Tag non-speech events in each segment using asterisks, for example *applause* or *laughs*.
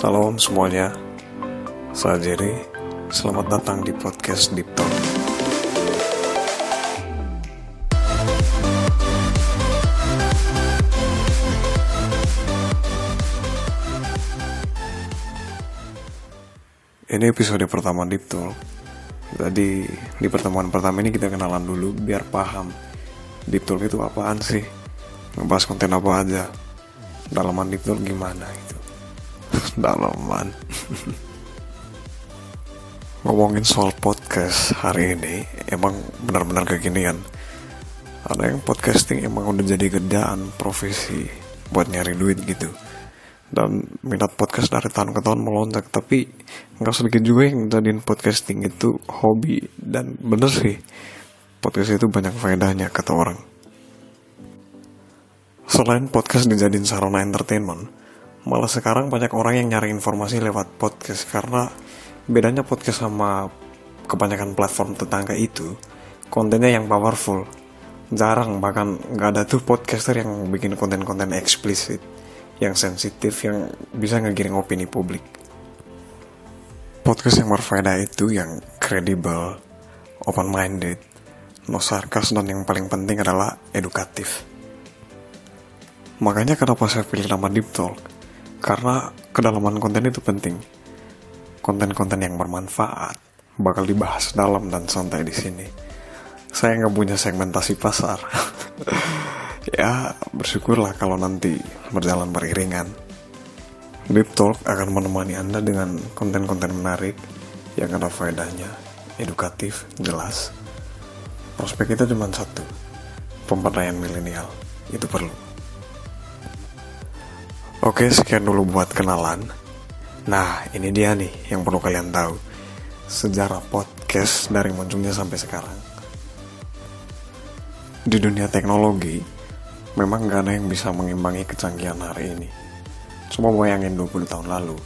Salam semuanya, saya Jerry. Selamat datang di podcast Deep Talk. Ini episode pertama Deep Talk. Jadi di pertemuan pertama ini kita kenalan dulu biar paham Deep Talk itu apaan sih? Ngebahas konten apa aja? Dalaman Deep Talk gimana gitu? Dalaman. Ngomongin soal podcast hari ini emang benar-benar kekinian. Ada yang podcasting emang udah jadi kerjaan profesi buat nyari duit gitu dan minat podcast dari tahun ke tahun melonjak tapi nggak sedikit juga yang jadiin podcasting itu hobi dan bener sih podcast itu banyak faedahnya kata orang selain podcast dijadiin sarana entertainment malah sekarang banyak orang yang nyari informasi lewat podcast karena bedanya podcast sama kebanyakan platform tetangga itu kontennya yang powerful jarang bahkan nggak ada tuh podcaster yang bikin konten-konten eksplisit yang sensitif yang bisa ngegiring opini publik. Podcast yang berfaedah itu yang kredibel, open minded, no sarkas dan yang paling penting adalah edukatif. Makanya kenapa saya pilih nama Deep Talk? Karena kedalaman konten itu penting. Konten-konten yang bermanfaat bakal dibahas dalam dan santai di sini. Saya nggak punya segmentasi pasar. *laughs* ya bersyukurlah kalau nanti berjalan beriringan. Deep Talk akan menemani Anda dengan konten-konten menarik yang ada faedahnya, edukatif, jelas. Prospek kita cuma satu, pemberdayaan milenial. Itu perlu. Oke, sekian dulu buat kenalan. Nah, ini dia nih yang perlu kalian tahu. Sejarah podcast dari munculnya sampai sekarang. Di dunia teknologi, memang gak ada yang bisa mengimbangi kecanggihan hari ini. Coba bayangin 20 tahun lalu,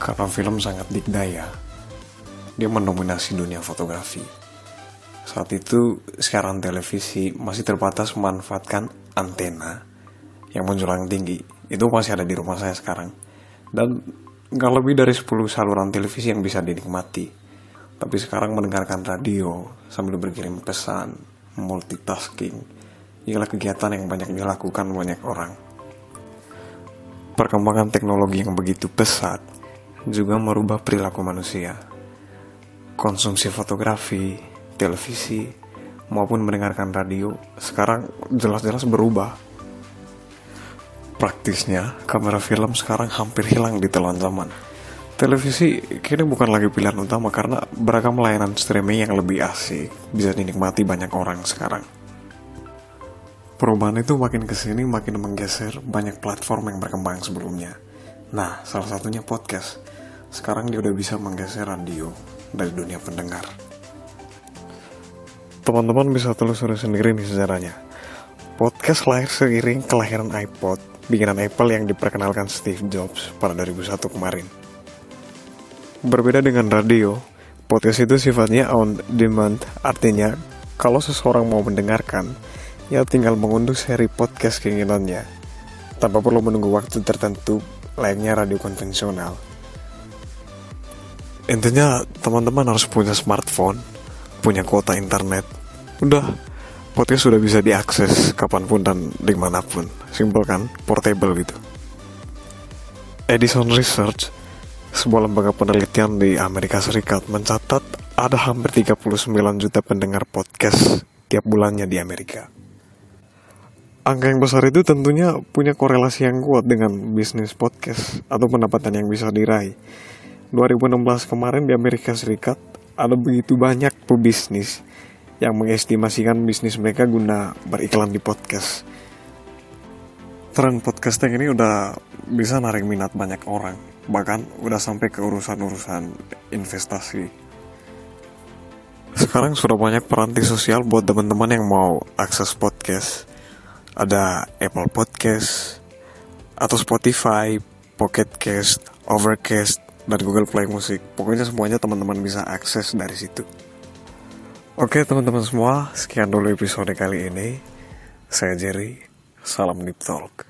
karena film sangat dikdaya, dia mendominasi dunia fotografi. Saat itu, siaran televisi masih terbatas memanfaatkan antena yang menjulang tinggi. Itu masih ada di rumah saya sekarang. Dan gak lebih dari 10 saluran televisi yang bisa dinikmati. Tapi sekarang mendengarkan radio sambil berkirim pesan, multitasking, ialah kegiatan yang banyak dilakukan banyak orang. Perkembangan teknologi yang begitu pesat juga merubah perilaku manusia. Konsumsi fotografi, televisi, maupun mendengarkan radio sekarang jelas-jelas berubah. Praktisnya, kamera film sekarang hampir hilang di telan zaman. Televisi kini bukan lagi pilihan utama karena beragam layanan streaming yang lebih asik bisa dinikmati banyak orang sekarang. Perubahan itu makin ke sini makin menggeser banyak platform yang berkembang sebelumnya. Nah, salah satunya podcast. Sekarang dia udah bisa menggeser radio dari dunia pendengar. Teman-teman bisa telusuri sendiri nih sejarahnya. Podcast lahir seiring kelahiran iPod, bikinan Apple yang diperkenalkan Steve Jobs pada 2001 kemarin. Berbeda dengan radio, podcast itu sifatnya on demand, artinya kalau seseorang mau mendengarkan, ya tinggal mengunduh seri podcast keinginannya tanpa perlu menunggu waktu tertentu layaknya radio konvensional. Intinya teman-teman harus punya smartphone, punya kuota internet. Udah, podcast sudah bisa diakses kapan pun dan di mana pun. Simple kan, portable gitu. Edison Research, sebuah lembaga penelitian di Amerika Serikat mencatat ada hampir 39 juta pendengar podcast tiap bulannya di Amerika. Angka yang besar itu tentunya punya korelasi yang kuat dengan bisnis podcast atau pendapatan yang bisa diraih. 2016 kemarin di Amerika Serikat ada begitu banyak pebisnis yang mengestimasikan bisnis mereka guna beriklan di podcast. Tren podcasting ini udah bisa narik minat banyak orang, bahkan udah sampai ke urusan-urusan investasi. Sekarang sudah banyak peranti sosial buat teman-teman yang mau akses podcast ada Apple Podcast atau Spotify, Pocket Cast, Overcast, dan Google Play Music. Pokoknya semuanya teman-teman bisa akses dari situ. Oke teman-teman semua, sekian dulu episode kali ini. Saya Jerry, salam Deep Talk.